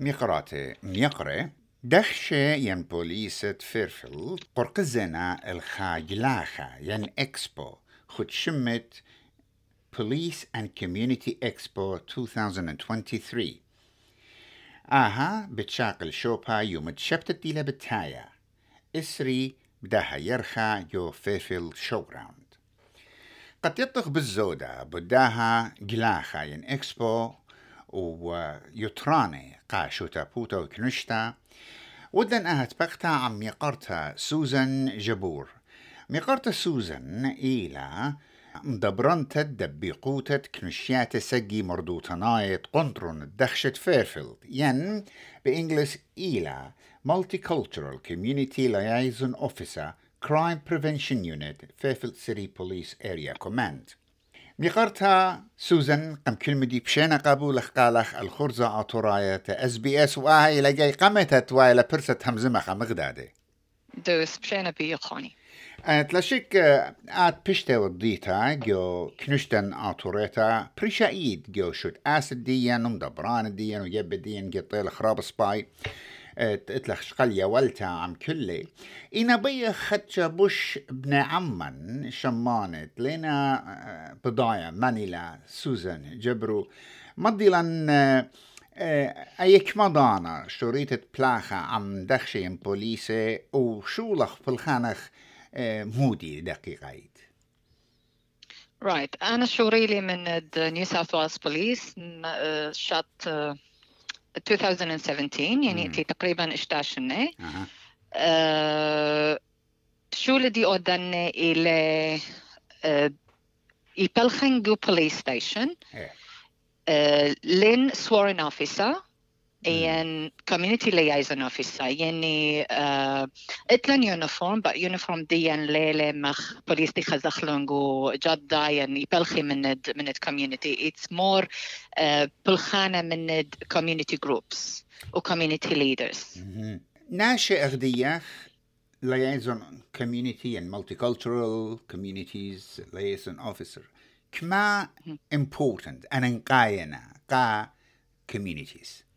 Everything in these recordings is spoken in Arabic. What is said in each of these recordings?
ميقراتي ميقرة دخشة ين بوليسة فيرفل قرقزنا الخاجلاخة ين إكسبو. خد شمت Police and Community Expo 2023 آها بتشاقل شوبا يوم تشبتت ديلا بتايا. إسري بداها يرخى يو فيفل شو جراوند قد يطخ بالزودة بداها جلاخا ين إكسبو ويتراني قاشو تابوتا وكنشتا. ودن أهت بقتا عم ميقرتا سوزن جبور. ميقرتا سوزن إيلا مدبرنتت دبيقوتت كنشيات سجي مردوتنايت قنطرون الدخشت فيرفيلد. ين بإنجلس إيلا Multicultural Community Liaison Officer Crime Prevention Unit Fairfield City Police Area Command ميقرتها سوزن قم كلمة دي بشينا قابول قالخ الخرزة أطراية اس بي اس واهي لجاي قمتت وايلا برسة همزمخة مغدادة. دوس بشينا بيخوني تلاشيك آت بشتا وديتا جو كنشتن آتوريتا بريشا إيد جو شوت آسد ديان ومدبران ديان ويب ديان قطيل خراب سباي. اتلخ شقليا والتا عم كلي إنا بي خدشا بوش ابن عمان شمانت. لينا بضايا مانيلا سوزن جبرو. مضيلا ايك مضانا شريطة بلاخة عم دخشين بوليسي وشولخ في الخانخ مودي دقيقة رايت أنا شوريلي من نيو ساوث ويلز بوليس شات 2017 يعني. في تقريبا 11 سنة أها. أه شو الذي أودنا إلى أه يبلخنجو بوليس ستيشن إيه. أه لين سوارن أوفيسر مم. ين كوميونيتي liaison officer يعني uh, اتلن يونيفورم بق يونيفورم دي ين ليلة مخ بوليس دي خزخلونجو جدا يعني يبلخي من ال من الكوميونيتي اتس مور بلخانة من ال community groups و community leaders. مهم. ناشئ أغدية liaison community and multicultural communities liaison officer. كما important أنا نقاينا قا communities.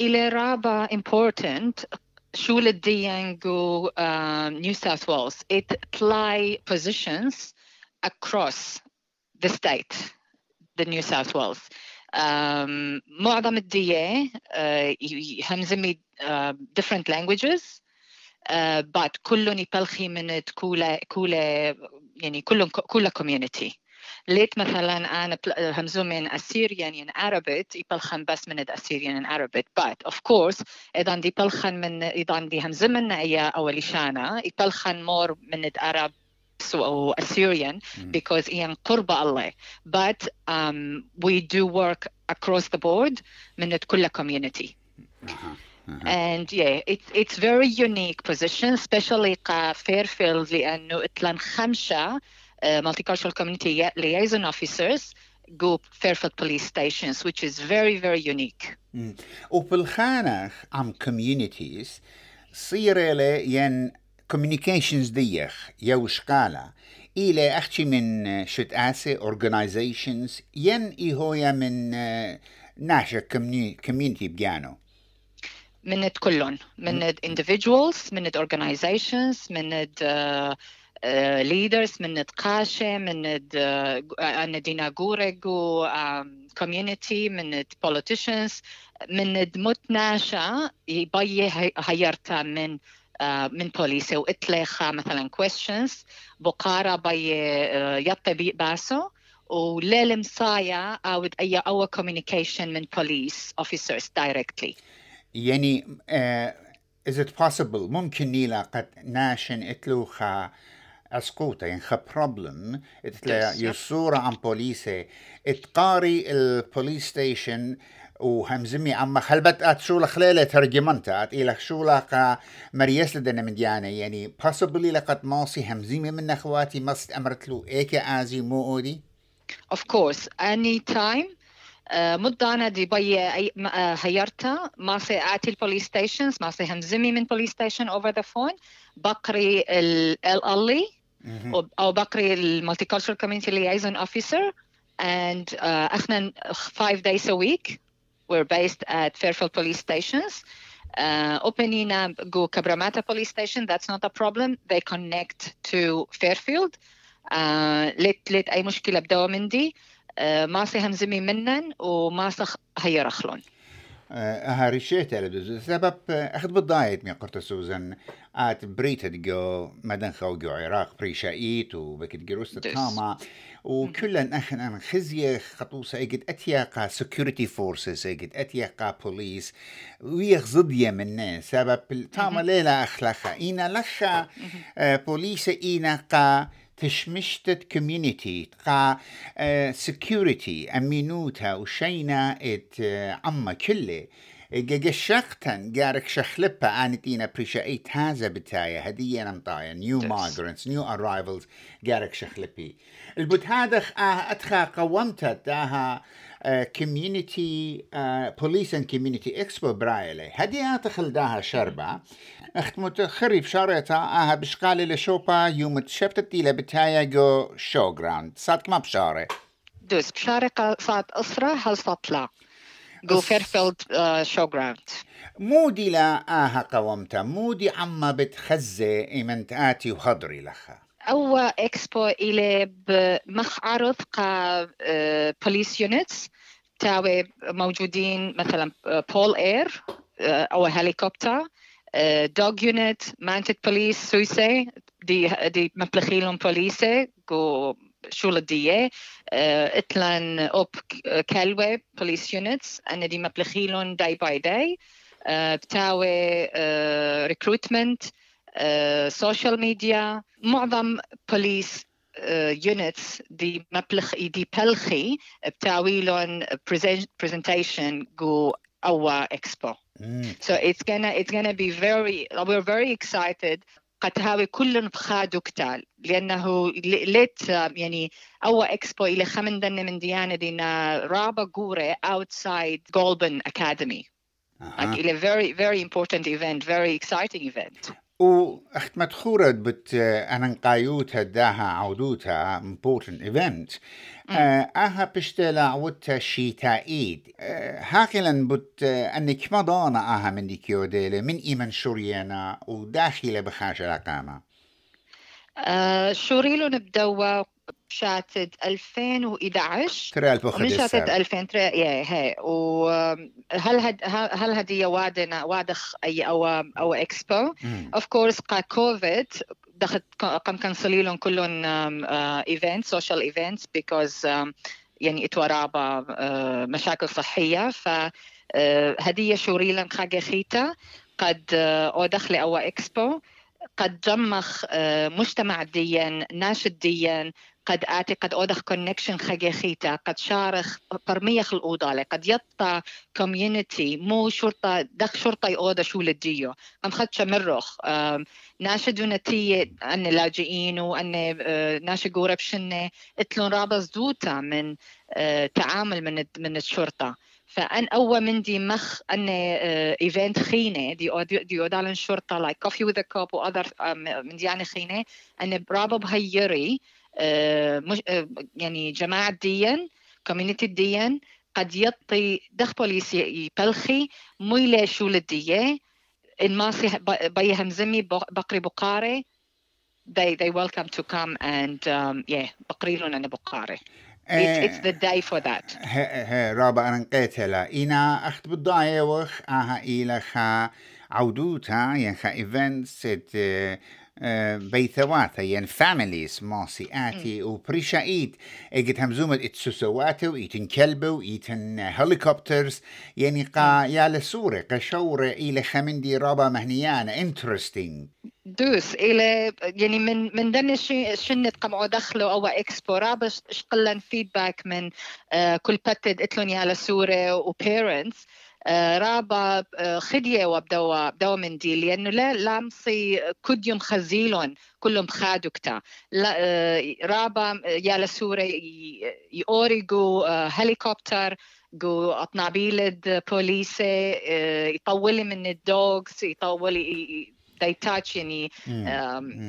إلى رابع important شو الديانجو um, New South Wales it apply positions across the state the New South Wales um, معظم الدية uh, همزمي uh, different languages uh, but كلهم يبلخي من كولا كولا يعني كلهم كولا community ليت مثلا أنا بل- همزو من Assyrian and Arabic يبلخن بس من ال Assyrian and Arabic but of course اذا دي بلخن من اذا دي همزو من ايا اوليشانا يبلخن مور من العرب أو Assyrian مم. because إيان قرب الله but um, we do work across the board من كل community. أها. and yeah it's it's very unique position especially قا Fairfield لأنه اتلن خمسة uh, multicultural community liaison officers go Fairfield police stations which is very very unique مم. وبالخانخ عم communities صير لي ين communications ديخ يوش قالا إلى أحكي من شت آسي organizations ين إيهويا من آه، ناشا community بيانو من كلهم من individuals من organizations من uh, uh, leaders من ال قاشة من ال أنا دينا جورجو um, community من politicians من متناشا يبي هي- هيرتا من uh, من بوليسي وإتلخا مثلا questions. بقارة بي يطي بي باسو وللمصايا أو أي أو communication من police officers directly. يعني uh, is it possible ممكن نيلا قد ناشن اتلوخا اسقوطة يعني problem. اتلا Yes, yeah. يصورة عن بوليسي اتقاري البوليس ستيشن وهمزمي عم خلبت أت شو لخليلة ترجمنتا أت إلى شو لقا مريس لدنا من ديانا يعني possibly لقد ماصي همزمي من أخواتي مست أمرت له. ايكا آزي مو أودي؟ Of course, anytime. Uh, مدة دي بي آه، هيرتا ما سي آتي البوليس ستيشنز ما سي همزمي من بوليس ستيشن over the phone. بقري ال أو بقري المالتيكالتشر كوميونتي liaison officer and uh, إحنا five days a week we're based at Fairfield police stations. Uh, openina go Cabramata police station, that's not a problem. They connect to Fairfield. Uh, ليت ليت أي مشكلة بدوا من دي uh, ما سيهم زمي منن وما سخ هي رخلون. ها ريشيت على سبب أخذ بالضايد من قرط سوزن آت بريت جو مدن خو جو عراق بريشايت وبكت جروست تاما. وكلن أخن ام خزية خطوسه اجد أتياقا سكيورتي فورسز اجد أتياقا بوليس ويخ ضديه من سبب تاما ليلة اخلخا إينا لخا بوليس إينا قا تشمشتت كوميونيتي قا سكيورتي أمينوتا وشينا إت عما كله جشختن جارك شخلبا انتينا بريشايت هذا بتايا هدية نمطايا نيو مايجرنتس نيو ارايفلز جارك شخلبي. البوت هذا اتخا قومتت داها كوميونيتي بوليس اند كوميونيتي اكسبو برايلي هدي اتخل داها أخت متخرف شارتا آها بشقالي لشوبا يوم تشبتت إلى بتايا جو شو جراوند صادك ما بشارة؟ دوس بشارة صاد أسرة هل صطلع جو فيرفيلد شو جراوند مودي لا آها قومتا. مودي عما بتخزي إيمنت آتي وخضري لخا. أو إكسبو إلى بمخ عرض قا بوليس يونتس تاوي موجودين مثلا بول اير أو هليكوبتر. دوغ يونت مانتد بوليس سويسي دي دي مبلخيلهم بوليسي جو شو الدية اتلان اوب كالوي بوليس يونتس أنا دي مبلخيلون داي باي داي بتاوي ريكروتمنت سوشيال ميديا معظم بوليس يونتس دي مبلخ دي بلخي بتاويلون presentation جو our expo. Mm. So it's gonna it's gonna be very we're very excited قد هاوي كلن بخادو كتال لأنه ليت يعني أول إكسبو إلى خمن دن من ديانة دينا رابا قورة outside Golden Academy. Uh-huh. Like a very very important event, very exciting event. واخت مدخورة بت أنا نقايوتها داها عودوتها important event. آها بشتلا عودتا شيتا ايد هاكلا بت انك مضانا آها من ديكيو ديلي من ايمن شوريانا وداخلة بخاشة لقامة آه شوريلو نبدوا شاتد 2011 ترى البخ من شاتد 2000 ترى يا هي. وهل هد هل هديه وادنا وادخ أي أو أو إكسبو؟ اوف كورس قا كوفيد دخلت قام كنسلي لهم كلهم ايفنت سوشيال ايفنتس بيكوز يعني اتورابا مشاكل صحية. ف هدية شوريلا خاجة خيتا قد أو دخلي أو إكسبو. قد جمخ مجتمع ديا ناشد ديا. قد آتي قد أودخ كونكشن خيتا. قد شارخ برميخ الأوضالة قد يطا كوميونيتي مو شرطة دخ شرطة يأودا شو لديو أم خد شمرخ ناشدو نتية أن لاجئين وأن ناشي قورب شنة اتلون رابز دوتا من تعامل من من الشرطة. فأن أول من دي مخ أن ايفنت خينة. دي دي اودالن شرطة لايك كوفي وذ كوب واذر من دي يعني خينة. أن برابو بهيري يعني جماعة ديا كوميونيتي ديا قد يطي دخ بوليس يبلخي ميلة شو لديه إن ماسي بيهم زمي بقري بقاري. They they welcome to come and um, yeah بقريلون أنا بقاري. It's, it's the day for that. رابع أنقيت لا إنا أخت بالضاية وخ آها إلى خا عودوتا ين خا إيفنتس بيثواتا ين فاميليز ماسي آتي وبريشايت إجت همزومة إتسوسواتو إيتن كلبو إيتن هليكوبترز يعني قا يا لسورة قشورة إلى خمندي رابا مهنيانا interesting. دوس إلى يعني من من دن شنت قمعوا دخلوا أو اكسبو رابش شقلن فيدباك من كل بتد اتلون يالا سورة وبيرنتس رابا uh, خدية وبدوا بدوا من دي لأنه لا لامصي كديون خزيلون كلهم خادوا كتا رابا يالا سورة يوريجو هليكوبتر جو أطنابيلد بوليسي يطولي من الدوغز يطولي touch يعني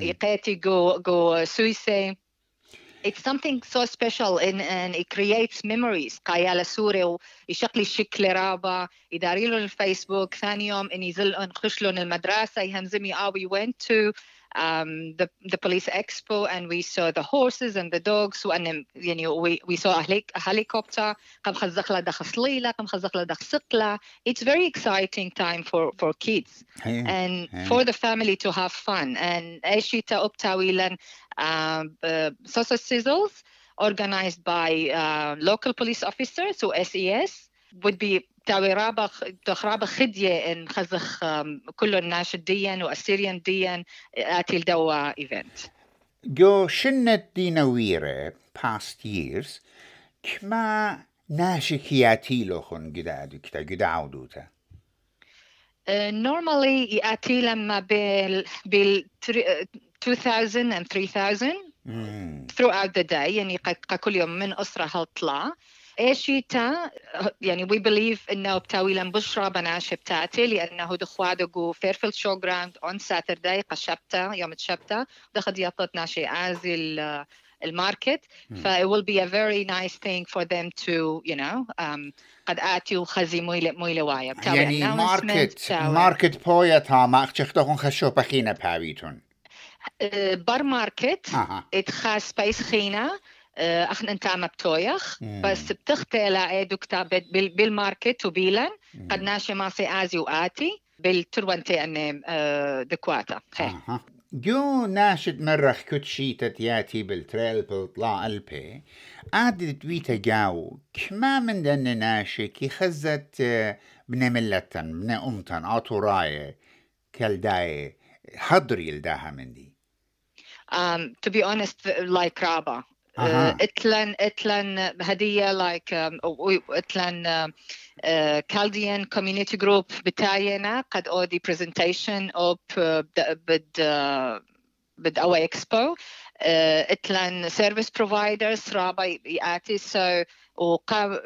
يقاتي جو جو سويسي it's something so special and, and it creates memories. قايا سوري ويشقلي الشكل رابا يداري له الفيسبوك ثاني يوم اني يزل نخش لهم المدرسة يهمزمي آه we went to um, the the police expo, and we saw the horses and the dogs, and then you know we, we saw a, helic- a helicopter. It's very exciting time for for kids yeah, and yeah. for the family to have fun. And Eshita Optawilan um, uh, sausage Sizzles, organized by uh, local police officers, so SES, would be تاوي رابا تخرابا خدية إن خزخ كل الناس ديا واسيريان ديا أتي الدوا إيفنت. جو شنت دينويرة past years كما ناشكياتي لخن قدادو كتا قدعودوتا normally يأتي لما بال بال 2000 and 3000 mm. throughout the day يعني كل يوم من أسرة هالطلع. ايشيتا يعني وي بليف إنه بتاويلا بشرى بناش بتاعتي لأنه دخوادقو فيرفيلد شو جراوند اون ساترداي قشبتا يوم تشبتا دخد يطلت ناشي ازي الماركت. ف it will be a very nice thing for them to you know um, قد آتيو خزي مويلة مويلة وايا. يعني ماركت ماركت بويا تا ما اختختوكم خشو بخينة باويتون بار ماركت. اتخاس بيس خينة. إحنا انت عم بتويخ بس بتختي لاعيدو كتاب بالماركت وبيلن قد ناشي ماسي ازي واتي بالتروانتي ان دكواتا جو ناشد مرخ كتشيتة ياتي بالتريل بالطلاع البي عاد دويتا جاو كما من دن ناشي كي خزت بنملتن بن أمتن أطوراي كالداي حضري لداها من دي Um, to be honest, like Raba, اتلن اتلن هدية لايك اتلن كالديان كوميونيتي جروب بتاعنا قد اودي برزنتيشن اوب بد بد أو اكسبو اتلن سيرفيس بروفايدرز رابا يأتي. سو وقا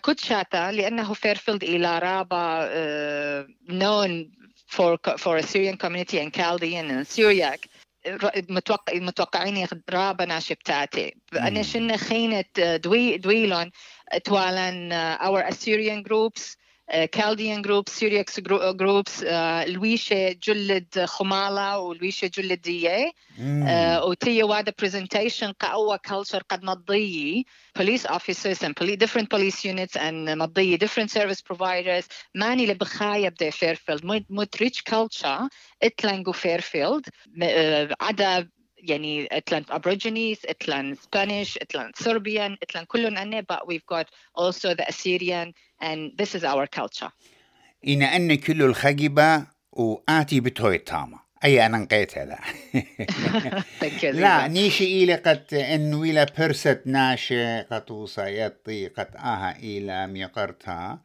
كنت شاتا لأنه فيرفيلد إلى رابا known for for Assyrian community in Chaldean and Syriac. متوقع متوقعين رابا ناشي بتاعتي أنا شنا خينة دوي دويلون توالن our Assyrian groups كالديان جروب سيريكس جروبس الويشة جلد خمالة والويشة جلد دية وتي وادا برزنتيشن قوة كلتشر قد مضيي police officers and police, different police units and مضيي different service providers. ماني لبخاية بدا فيرفيلد مت ريتش كلتشر اتلانجو فيرفيلد عدا يعني اتلان Aborigines, اتلان Spanish, اتلان Serbian, اتلان كلهم أني but we've got also the Assyrian and this is our culture. إن أن كل الخجبة وآتي بتوي تاما أي أنا نقيت هذا لا نيشي إلى قد إن ويلا برست ناشي قطوسا يطي قد آها إلى ميقرتها.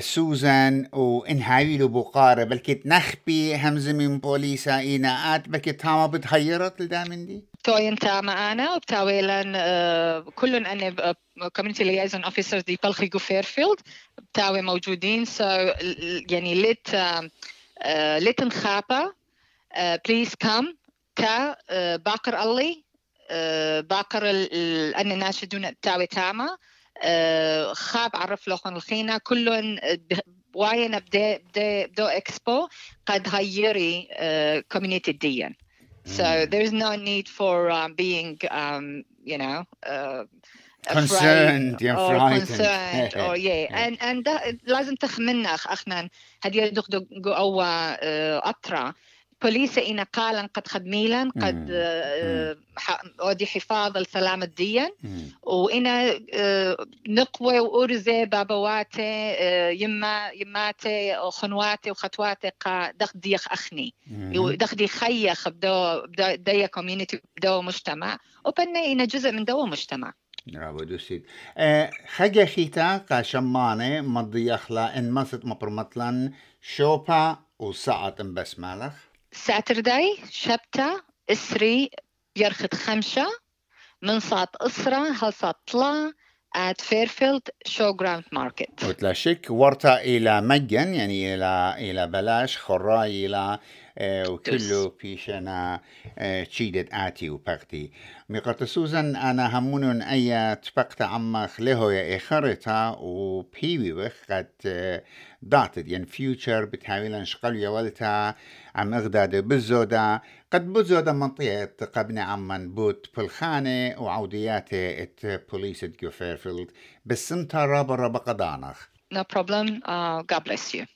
سوزان وإنهاوي له بقارة بلكي تنخبي همزة من بوليسا إيناءات بلكي تاما بتغيرت لدامن دي؟ توين تاما أنا وبتاويلا آه، كلن أنا كوميونتي ليايزون اوفيسرز دي بلخي فيرفيلد بتاوي موجودين. سو يعني ليت ليت نخابا بليز كم كا باقر الله باقر أنا ناشدون تاوي تاما. خاب عرف لهم الخينا كلهم واين بدا بدا بدو اكسبو قد هيري كوميونيتي ديا so there's no need for um, being um, you know uh, concerned yeah, or frightened. concerned or yeah and and that لازم تخمنا اخنا هدي دخدو أو اطرا بوليس إن قال قد خدميلا قد أودي حفاظ السلام الدين وإنا نقوى وأرزي بابواتي يما يماتي وخنواتي وخطواتي قا دخدي أخني. دخدي خيخ بدو دي كوميونيتي بدو مجتمع. وبني إنا جزء من دو مجتمع. برافو دوسيد أه خجا خيتا قا شمانة مضي أخلا إن مصت مبرمطلن شوبا وساعة بس مالخ. ساترداي شبتة اسري بيرخد خمسة من صات اسرة هل صات طلا at Fairfield Showground Market. وتلاشك ورطة إلى مجن يعني إلى إلى بلاش خراي إلى وكله بيشنا تشيدت آتي وبقتي ميقات سوزن أنا همونون أي تبقت عمخ له يا إخرتا وبيوي وخ قد داتد ين فيوتشر بتحاول شقل يولتا عم أغداد بزودا. قد بزودا منطقة قبني عمان بوت بالخانة وعودياتي ات بوليس جو فيرفيلد. بس انت رابا رابا قدانخ. No problem. Uh, God bless you.